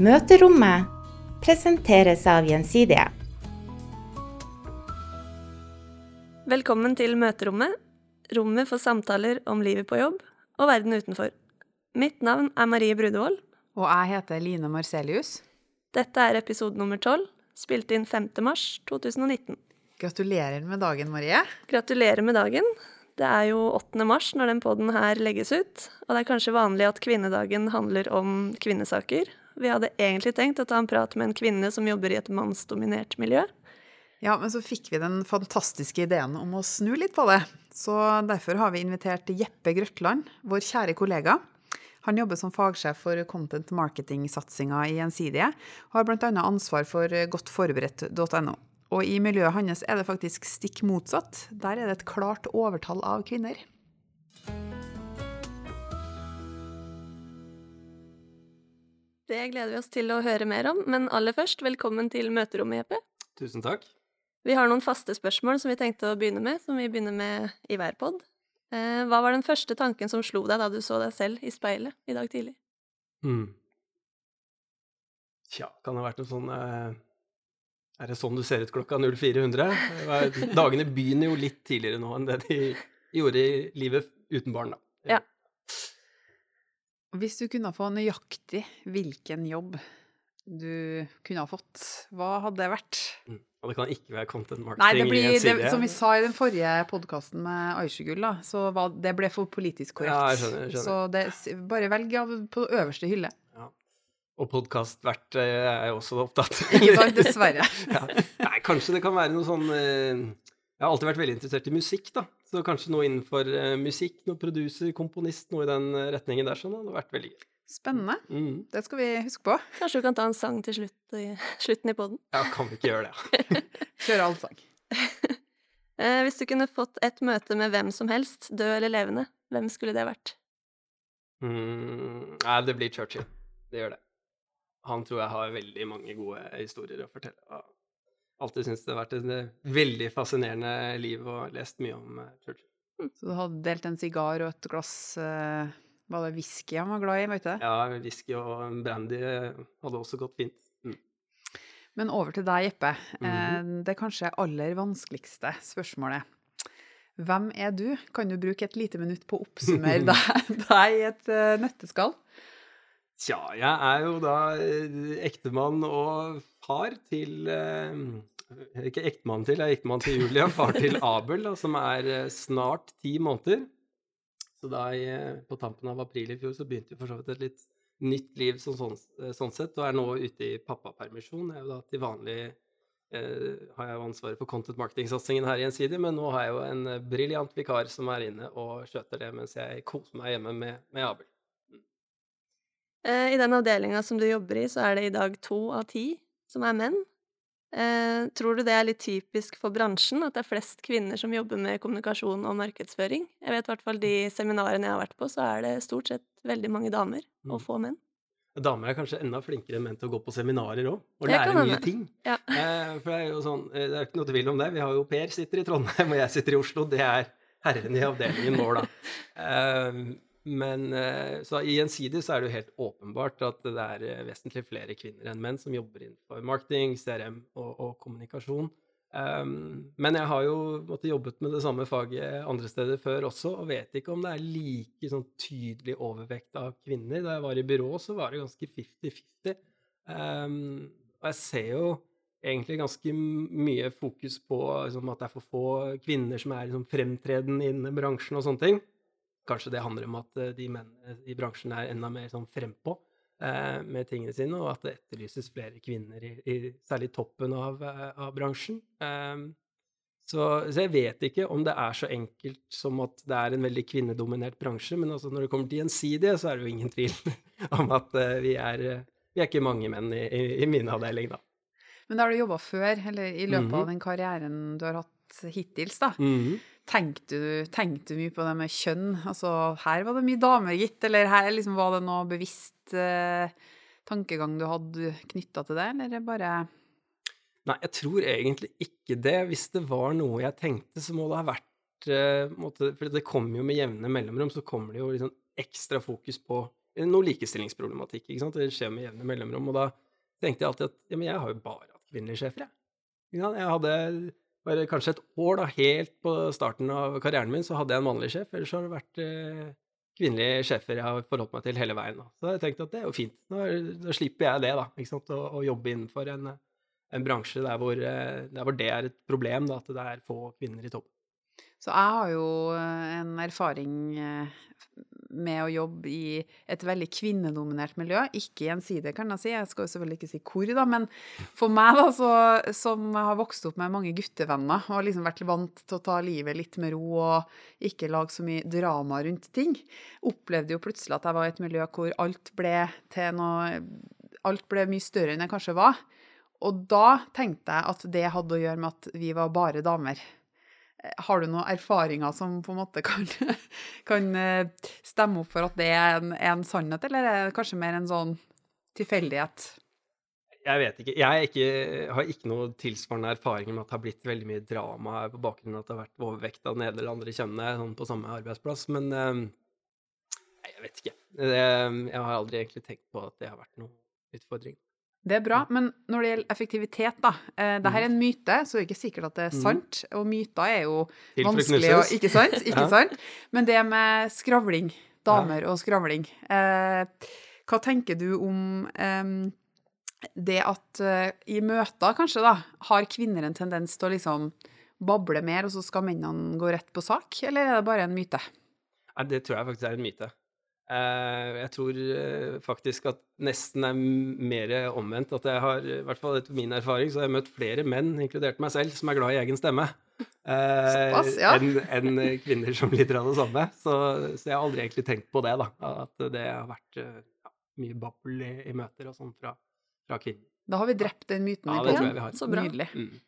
Møterommet presenteres av Gjensidige. Velkommen til Møterommet, rommet for samtaler om livet på jobb og verden utenfor. Mitt navn er Marie Brudevold. Og jeg heter Line Marcelius. Dette er episode nummer tolv, spilt inn 5. mars 2019. Gratulerer med dagen, Marie. Gratulerer med dagen. Det er jo 8. mars når den poden her legges ut, og det er kanskje vanlig at kvinnedagen handler om kvinnesaker. Vi hadde egentlig tenkt å ta en prat med en kvinne som jobber i et mannsdominert miljø. Ja, men så fikk vi den fantastiske ideen om å snu litt på det. Så derfor har vi invitert Jeppe Grøtland, vår kjære kollega. Han jobber som fagsjef for content marketing-satsinga i Gjensidige, og har bl.a. ansvar for godtforberedt.no. Og i miljøet hans er det faktisk stikk motsatt. Der er det et klart overtall av kvinner. Det gleder vi oss til å høre mer om, men aller først, velkommen til møterommet, Jeppe. Tusen takk. Vi har noen faste spørsmål som vi tenkte å begynne med, som vi begynner med i hver pod. Eh, hva var den første tanken som slo deg da du så deg selv i speilet i dag tidlig? Mm. Tja, kan det ha vært noe sånn eh, Er det sånn du ser ut klokka 0400? Dagene begynner jo litt tidligere nå enn det de gjorde i livet uten barn, da. Ja. Hvis du kunne få nøyaktig hvilken jobb du kunne ha fått, hva hadde det vært? Mm. Og det kan ikke være content marketing Nei, det blir, det, som vi sa i den forrige podkasten med Aisha-gull, så var, det ble for politisk korrekt. Ja, jeg skjønner, jeg skjønner. Så det, bare velg av på øverste hylle. Ja. Og podkastvert er jeg også opptatt sant? Dessverre. ja. Nei, kanskje det kan være noe sånn eh, Jeg har alltid vært veldig interessert i musikk, da. Så kanskje noe innenfor eh, musikk, noe produser, komponist, noe i den eh, retningen der. Sånn det hadde vært veldig gøy. Spennende. Mm. Det skal vi huske på. Kanskje du kan ta en sang til slutt i, slutten i poden? Ja, kan vi ikke gjøre det? Kjøre all sang. hvis du kunne fått et møte med hvem som helst, død eller levende, hvem skulle det vært? Mm, nei, det blir Churchill. Det gjør det. Han tror jeg har veldig mange gode historier å fortelle. Alltid syntes det har vært et eh, veldig fascinerende liv og lest mye om eh, Churchill. Så du hadde delt en sigar og et glass eh, Var det whisky han var glad i, vet du? Ja, whisky og brandy hadde også gått fint. Mm. Men over til deg, Jeppe. Mm -hmm. Det kanskje aller vanskeligste spørsmålet. Hvem er du? Kan du bruke et lite minutt på å oppsummere deg, deg i et nøtteskall? Tja, jeg er jo da ektemann og far til Ikke ektemann til, jeg er ektemann til Julia, far til Abel, da, som er eh, snart ti måneder. Så da jeg, eh, på tampen av april i fjor så begynte vi for så vidt et litt nytt liv sånn, sånn, sånn sett, og er nå ute i pappapermisjon. Jeg er jo da til vanlig eh, har jeg jo ansvaret for content marketing-satsingen her i Gjensidig, men nå har jeg jo en briljant vikar som er inne og skjøter det mens jeg koser meg hjemme med, med Abel. Eh, I den avdelinga som du jobber i, så er det i dag to av ti som er menn. Eh, tror du det er litt typisk for bransjen, at det er flest kvinner som jobber med kommunikasjon og markedsføring? Jeg vet i hvert fall de seminarene jeg har vært på, så er det stort sett veldig mange damer og Mm. få menn. Damer er kanskje enda flinkere enn menn til å gå på seminarer òg, og lære mye ting. Ja. Eh, for det er jo sånn, eh, det er ikke noe tvil om det. Vi har jo Per sitter i Trondheim, og jeg sitter i Oslo. Det er herrene i avdelingen vår, da. Eh, men eh, så Gjensidig så er det jo helt åpenbart at det er eh, vesentlig flere kvinner enn menn som jobber innenfor marketing, CRM og, og kommunikasjon. Um, men jeg har jo måtte, jobbet med det samme faget andre steder før også, og vet ikke om det er like sånn tydelig overvekt av kvinner. Da jeg var i byrå, så var det ganske 50-50. Um, og jeg ser jo egentlig ganske mye fokus på liksom, at det er for få kvinner som er liksom, fremtredende innen bransjen og sånne ting. Kanskje det handler om at eh, de mennene i bransjen er enda mer sånn frempå eh, med tingene sine, og at det etterlyses flere kvinner i, i særlig toppen av, eh, av bransjen. Eh, så, så jeg vet ikke om det er så enkelt som at det er en veldig kvinnedominert bransje, men altså når det kommer til gjensidige, så er det jo ingen tvil om at eh, vi, er, vi er ikke mange menn i, i, i min avdeling, da. Men da har du jobba før, eller i løpet Mhm. av den karrieren du har hatt hittils, da. Mhm. Tenkte du, tenkte du mye på det med kjønn? Altså, her var det mye damer, gitt, eller her liksom var det noe bevisst eh, tankegang du hadde knytta til det, eller er bare Nei, jeg tror egentlig ikke det. Hvis det var noe jeg tenkte, så må det ha vært eh, måtte, For det kommer jo med jevne mellomrom, så kommer det jo liksom ekstra fokus på noe likestillingsproblematikk. ikke sant? Det skjer med jevne mellomrom. Og da tenkte jeg alltid at ja, men jeg har jo bare hatt kvinnelige sjefer, jeg. Jeg hadde bare kanskje et år, da, helt på starten av karrieren min, så hadde jeg en mannlig sjef. Ellers har det vært eh, kvinnelige sjefer jeg har forholdt meg til hele veien. Da. Så jeg tenkte at det er jo fint. Nå, da slipper jeg det, da. ikke sant? Å, å jobbe innenfor en, en bransje der hvor, eh, der hvor, det er et problem, da, at det er få kvinner i toppen. Så jeg har jo eh, en erfaring eh, med å jobbe i et veldig kvinnedominert miljø. Ikke gjensidig, kan jeg si. Jeg skal jo selvfølgelig ikke si hvor, da. Men for meg, da, så, som har vokst opp med mange guttevenner og liksom vært vant til å ta livet litt med ro og ikke lage så mye drama rundt ting, opplevde jo plutselig at jeg var i et miljø hvor alt ble til noe Alt ble mye større enn jeg kanskje var. Og da tenkte jeg at det hadde å gjøre med at vi var bare damer. Har du noen erfaringer som på en måte kan, kan eh, stemme opp for at det er en, en, sannhet, eller er det kanskje mer en sånn tilfeldighet? Jeg vet ikke. Jeg ikke, har ikke noe tilsvarende erfaringer med at det har blitt veldig mye drama på bakgrunn av at det har vært overvekt av den ene eller andre kjønnet sånn på samme arbeidsplass, men um, jeg vet ikke. Jeg har aldri egentlig tenkt på at det har vært noen utfordring. Det er bra, men når det gjelder effektivitet, da eh, Dette er en myte, så det er ikke sikkert at det er mm. sant. Og myter er jo vanskelig å Ikke sant? Ikke sant? Men det med skravling, damer og skravling eh, Hva tenker du om eh, det at eh, i møter, kanskje, da, har kvinner en tendens til å liksom bable mer, og så skal mennene gå rett på sak, eller er det bare en myte? Nei, det tror jeg faktisk er en myte. Eh, jeg tror eh, faktisk at nesten er mer omvendt. At jeg har, i hvert fall etter min erfaring, så har jeg møtt flere menn, inkludert meg selv, som er glad i egen stemme. Såpass, ja. Enn en kvinner som lider av det samme. Så, så, jeg har aldri egentlig tenkt på det, da. At det har vært ja, mye babbel i, i, møter og sånn fra, fra, kvinner. Da har vi drept den myten. Ja, det tror jeg vi har. Så bra. Nydelig. Mm.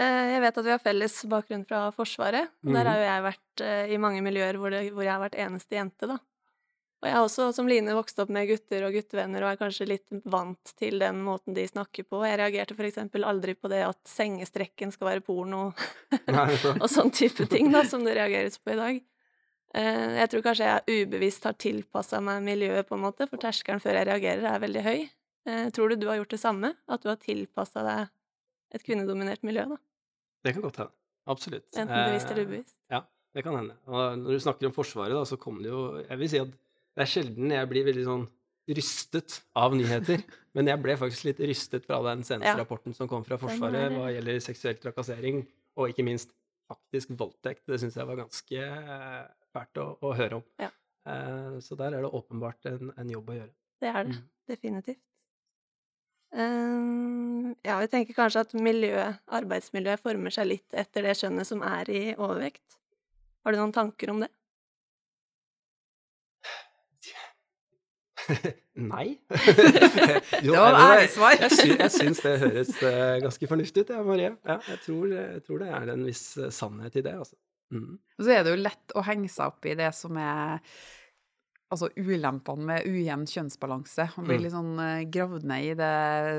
Jeg vet at vi har felles bakgrunn fra Forsvaret. Der mhm. har jo jeg vært i mange miljøer hvor, det, hvor jeg har vært eneste jente, da. Og jeg også, som Line, vokst opp med gutter og guttevenner og er kanskje litt vant til den måten de snakker på. Jeg reagerte eksempel aldri på det at sengestrekken skal være porno, og sånn type ting da, som det reageres på i dag. Eh, jeg tror kanskje jeg ubevisst har tilpassa meg miljøet, på en måte, for terskelen før jeg reagerer er veldig høy. Eh, tror du du har gjort det samme? At du har tilpassa deg et kvinnedominert miljø, da? Det kan godt hende. Absolutt. Enten bevisst eller eh, ubevisst. Ja, det kan hende. Og når du snakker om Forsvaret, da, så kommer det jo Jeg vil si at det er sjelden jeg blir veldig sånn rystet av nyheter. Men jeg ble faktisk litt rystet fra den seneste ja. rapporten som kom fra Forsvaret hva gjelder seksuell trakassering, og ikke minst faktisk voldtekt. Det syns jeg var ganske eh, fælt å, å høre om. Ja. Uh, så der er det åpenbart en, en, jobb å gjøre. Det er det. Mm. Definitivt. Um, ja, vi tenker kanskje at miljøet, arbeidsmiljøet former seg litt etter det skjønnet som er i overvekt. Har du noen tanker om det? Nei. jo, det var ærlig svar. jeg, sy jeg syns det høres uh, ganske fornuftig ut, ja, Marie. Ja, jeg, tror, jeg, tror, det er en viss uh, sannhet i det, altså. Mm. Og så er det jo lett å henge seg opp i det som er altså ulempene med ujevn kjønnsbalanse. man blir mm. litt sånn uh, gravd ned i det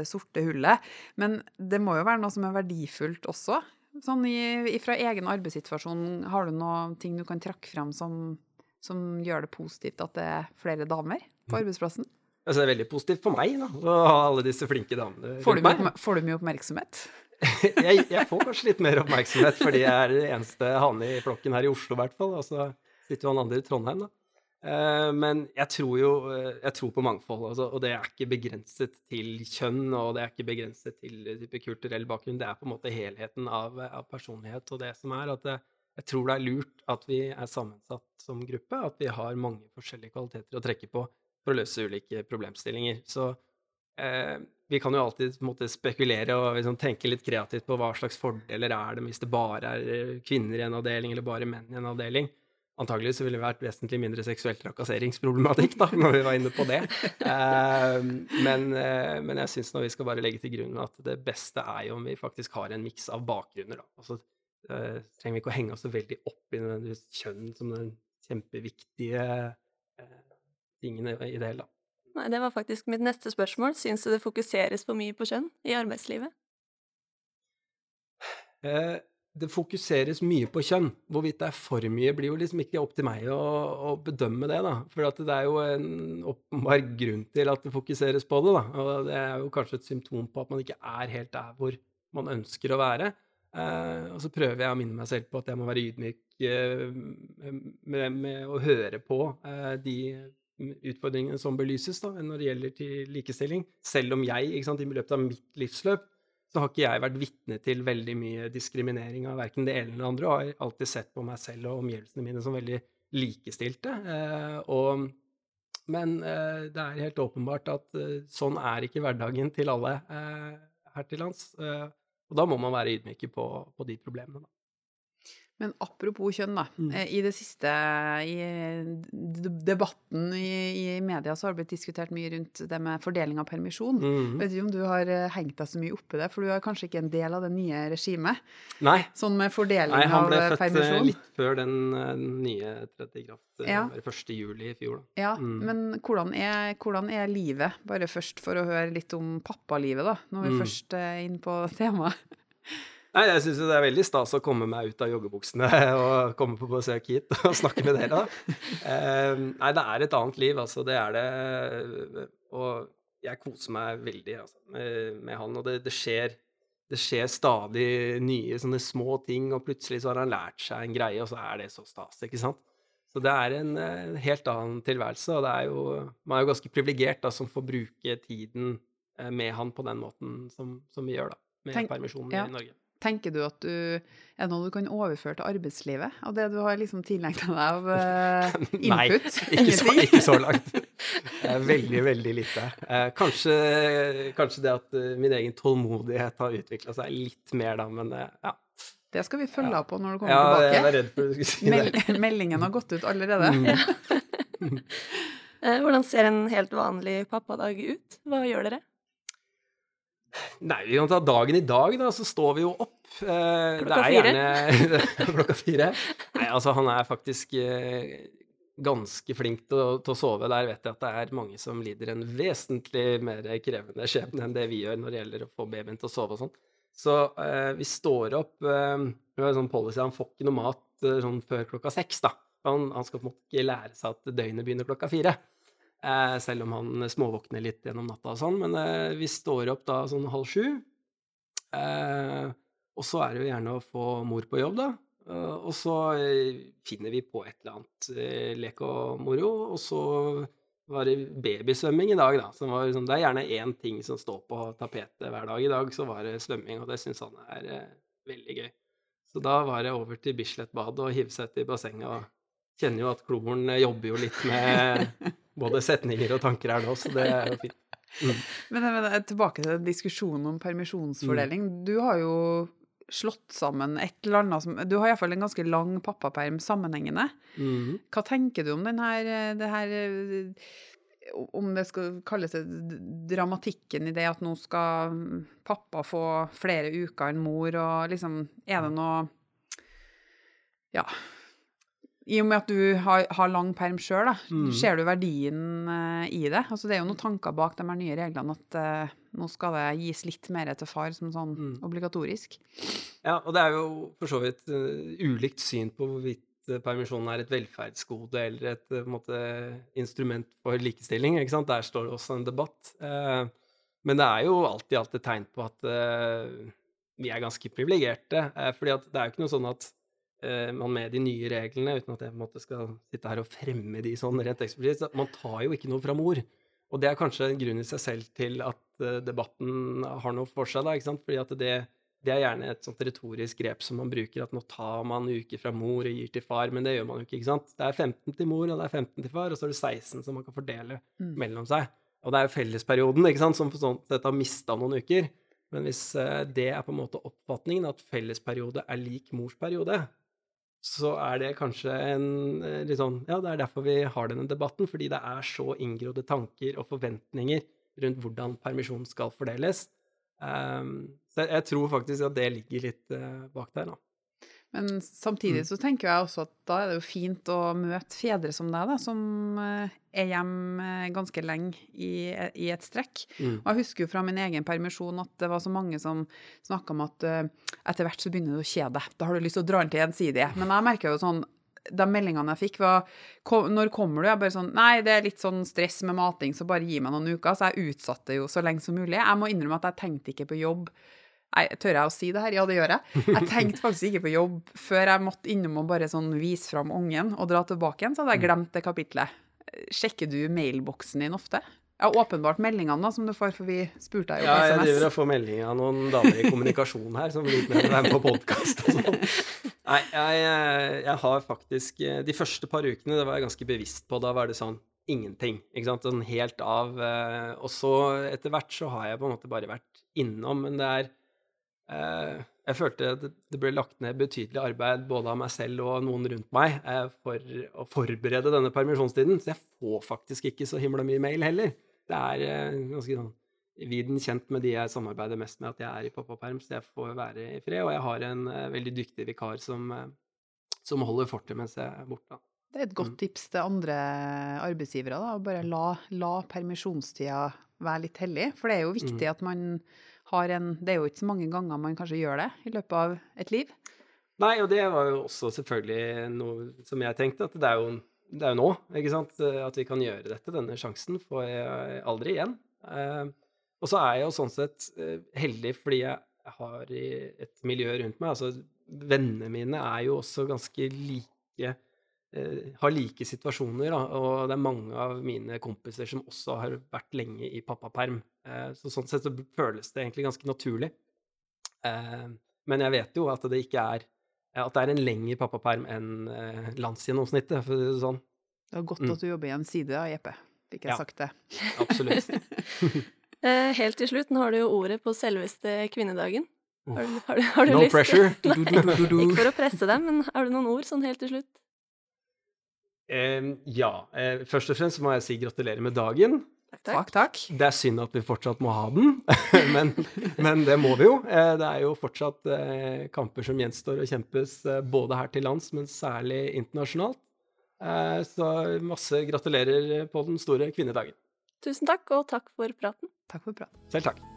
sorte hullet. Men det må jo være noe som er verdifullt også. Sånn i, fra egen arbeidssituasjon, har du noe ting du kan trekke frem som som gjør det positivt at det er flere damer på mm. arbeidsplassen? Altså, det er veldig positivt for meg da, å ha alle disse flinke damene får du, mye, får du mye oppmerksomhet? jeg, jeg, får kanskje litt mer oppmerksomhet, fordi jeg er det eneste hane i flokken her i Oslo, i hvert fall. Og så sitter jo han andre i Trondheim, da. Uh, men jeg tror jo uh, jeg tror på mangfold, altså, og det er ikke begrenset til kjønn, og det er ikke begrenset til type kulturell bakgrunn. Det er på en måte helheten av, av personlighet og det som er. at det, jeg tror det er lurt at vi er sammensatt som gruppe, at vi har mange forskjellige kvaliteter å trekke på for å løse ulike problemstillinger. Så eh, vi kan jo alltid måte, spekulere og liksom, tenke litt kreativt på hva slags fordeler er det hvis det bare er eh, kvinner i en avdeling eller bare menn i en avdeling. Antagelig så ville det vært vesentlig mindre seksuell trakasseringsproblematikk, da, når vi var inne på det. Eh, men, eh, men, jeg syns nå vi skal bare legge til grunn at det beste er jo om vi faktisk har en miks av bakgrunner. Da. Altså, uh, trenger vi ikke å henge oss så veldig opp i nødvendigvis kjønn som den kjempeviktige tingene i det hele. Nei, det var faktisk mitt neste spørsmål. Syns du det fokuseres for mye på kjønn i arbeidslivet? Eh, det fokuseres mye på kjønn. Hvorvidt det er for mye, blir jo liksom ikke opp til meg å, å bedømme det, da. For det er jo en åpenbar grunn til at det fokuseres på det, da. Og det er jo kanskje et symptom på at man ikke er helt der hvor man ønsker å være. Eh, og så prøver jeg å minne meg selv på at jeg må være ydmyk eh, med, med, å høre på eh, de utfordringene som belyses da, når det gjelder til likestilling. Selv om jeg sant, i løpet av mitt livsløp så har ikke jeg vært vitne til veldig mye diskriminering av verken det ene eller det andre, og har alltid sett på meg selv og omgivelsene mine som veldig likestilte. Eh, og, men eh, det er helt åpenbart at eh, sånn er ikke hverdagen til alle eh, her til lands. Eh, og da må man være ydmyke på, på de problemene, da. Men apropos kjønn, da. Mm. Eh, I det siste, i debatten i, i, media, så har det blitt diskutert mye rundt det med fordeling av permisjon. Mm. Vet ikke om du har eh, hengt deg så mye opp i det, for du er kanskje ikke en del av det nye regimet? Nei. Sånn med fordeling Nei, han ble født permisjon? litt før den nye tredje kraft, ja. 1. juli i fjor. Da. Ja, mm. men hvordan er, hvordan er, livet? Bare først for å høre litt om pappalivet, da, når vi mm. først er inne på temaet. Nei, jeg syns det er veldig stas å komme meg ut av joggebuksene og komme på besøk hit og snakke med dere. da. Eh, nei, det er et annet liv, altså. Det er det. Og jeg koser meg veldig altså, med, med, han. Og det, det, skjer, det, skjer, stadig nye sånne små ting, og plutselig så har han lært seg en greie, og så er det så stas, ikke sant. Så det er en, en helt annen tilværelse, og det er jo, man er jo ganske privilegert som får bruke tiden eh, med han på den måten som, som vi gjør, da. Med Tenk, permisjonen ja. i Norge. Tenker du at du er noe du kan overføre til arbeidslivet? Av det du har liksom tilegna deg av uh, input? Nei, ikke så, ikke så, langt. Veldig, veldig lite. Eh, kanskje, kanskje, det at min egen tålmodighet har utvikla seg litt mer da, men ja. Det skal vi følge ja. på når du kommer ja, tilbake. Jeg var redd for at du skulle si det. meldingen har gått ut allerede. Mm. Hvordan ser en helt vanlig pappadag ut? Hva gjør dere? Nei, vi kan ta dagen i dag, da. Så står vi jo opp. Eh, klokka fire? Gjerne, klokka fire. Nei, altså han er faktisk eh, ganske flink til å, til å, sove. Der vet jeg at det er mange som lider en vesentlig mer krevende skjebne enn det vi gjør når det gjelder å få babyen til å sove og sånn. Så eh, vi står opp eh, Vi har en sånn policy, han får ikke noe mat eh, sånn før klokka seks, da. Han, han skal på en måte ikke lære seg at døgnet begynner klokka fire. Eh, selv om han småvåkner litt gjennom natta og sånn. Men eh, vi står opp da sånn halv sju. Eh, og så er det jo gjerne å få mor på jobb, da. Eh, og så eh, finner vi på et eller annet eh, lek og moro. Og så var det babysvømming i dag, da. Var, liksom, det er gjerne én ting som står på tapetet hver dag. I dag så var det svømming, og det syns han er veldig gøy. Så da var det over til Bislett bad og hive seg ut i bassenget. og kjenner jo at kloren jobber jo litt med både setninger og tanker her nå, så det er jo fint. Mm. Men, men, tilbake til diskusjonen om permisjonsfordeling. Mm. Du har jo slått sammen et eller annet som Du har iallfall en ganske lang pappaperm sammenhengende. Mm. Hva tenker du om den her, det her Om det skal kalles det dramatikken i det at nå skal pappa få flere uker enn mor, og liksom Er det noe Ja i og med at du har, har lang perm sjøl, mm. ser du verdien uh, i det? Altså, det er jo noen tanker bak de nye reglene at uh, nå skal det gis litt mer til far som sånn mm. obligatorisk. Ja, og det er jo for så vidt uh, ulikt syn på hvorvidt permisjonen er et velferdsgode eller et måte, instrument for likestilling. ikke sant? Der står det også en debatt. men det er jo alltid alt et tegn på at vi er ganske privilegerte. fordi det er jo ikke noe sånn at man med de nye reglene, uten at jeg på en måte skal sitte her og fremme de sånn rent eksplisitt. Man tar jo ikke noe fra mor. Og det er kanskje en grunn i seg selv til at uh, debatten har noe for seg, da, ikke sant? Fordi at det, det, er gjerne et sånt retorisk grep som man bruker, at nå tar man uker fra mor og gir til far, men det gjør man jo ikke, ikke sant? Det er 15 til mor, og det er 15 til far, og så er det 16 som man kan fordele mm. mellom seg. Og det er jo fellesperioden, ikke sant, som for sånn sett har mista noen uker. Men hvis uh, det er på en måte oppfatningen, at fellesperiode er lik mors periode, så er det kanskje en eh, litt sånn Ja, det er derfor vi har denne debatten, fordi det er så inngrodde tanker og forventninger rundt hvordan permisjonen skal fordeles. Um, så jeg, tror faktisk at det ligger litt uh, bak der, da. Men samtidig mm. så tenker jeg også at da er det jo fint å møte fedre som deg, da, som uh, er hjemme eh, ganske lenge i, i et strekk. Mm. Og jeg husker jo fra min egen permisjon at det var så mange som snakka om at uh, etter hvert så begynner du å kjede deg. Da har du lyst til å dra den til gjensidige. Men jeg merker jo sånn de meldingene jeg fikk, var kom, Når kommer du? Jeg bare sånn Nei, det er litt sånn stress med mating, så bare gi meg noen uker. Så jeg utsatte jo så lenge som mulig. Jeg må innrømme at jeg tenkte ikke på jobb. Nei, tør jeg å si det her? Ja, det gjør jeg. Jeg tenkte faktisk ikke på jobb før jeg måtte innom og bare sånn vise fram ungen og dra tilbake igjen. Så hadde jeg glemt det kapitlet. Sjekker du mailboksen din ofte? Ja, åpenbart meldingene da, som du får, for vi spurte deg jo på SMS. Ja, jeg driver og får melding av noen damer i kommunikasjon her som liker å være med på podkast og sånn. Nei, jeg, jeg har faktisk eh, De første par ukene, det var jeg ganske bevisst på. Da var det sånn ingenting. ikke sant? Sånn helt av. eh, Og så etter hvert så har jeg på en måte bare vært innom, men det er Jeg følte at det- det ble lagt ned betydelig arbeid både av meg selv og noen rundt meg eh, for å forberede denne permisjonstiden, så jeg får faktisk ikke så himla mye mail heller. Det er eh, ganske sånn viden kjent med de jeg samarbeider mest med, at jeg er i pappaperm, så jeg får være i fred. Og jeg har en eh, veldig dyktig vikar som, eh, som holder fortet mens jeg er borte. Det er et godt Mm. tips til andre arbeidsgivere, da. å Bare la, la permisjonstida være litt hellig. For det er jo viktig Mm. at man har en Det er jo ikke så mange ganger man kanskje gjør det i løpet av et liv. Nei, og det var jo også selvfølgelig noe som jeg tenkte, at det er jo, det er jo nå, ikke sant, at vi kan gjøre dette. Denne sjansen får jeg aldri igjen. Eh, og så er jeg jo sånn sett eh, heldig fordi jeg har et miljø rundt meg. Altså, vennene mine er jo også ganske like har like situasjoner, da, og det er mange av mine kompiser som også har vært lenge i pappaperm. Eh, så sånn sett så føles det egentlig ganske naturlig. Eh, men jeg vet jo at det ikke er at det er en lengre pappaperm enn eh, landsgjennomsnittet, for å si det sånn. Det er godt Mm. at du jobber i en side, av Jeppe. Fikk jeg Ja. sagt det. Absolutt. Eh, helt til slutt, nå har du jo ordet på selveste kvinnedagen. Har du, har du, har du No lyst pressure. Nei. Ikke for å presse deg, men har du noen ord sånn helt til slutt? Eh, ja. Eh, først og fremst må jeg si gratulerer med dagen. Takk, takk. Det er synd at vi fortsatt må ha den, men, men det må vi jo. Eh, Det er jo fortsatt eh, kamper som gjenstår å kjempes eh, både her til lands, men særlig internasjonalt. Eh, Så masse gratulerer på den store kvinnedagen. Tusen takk, og takk for praten. Takk for praten. Selv takk.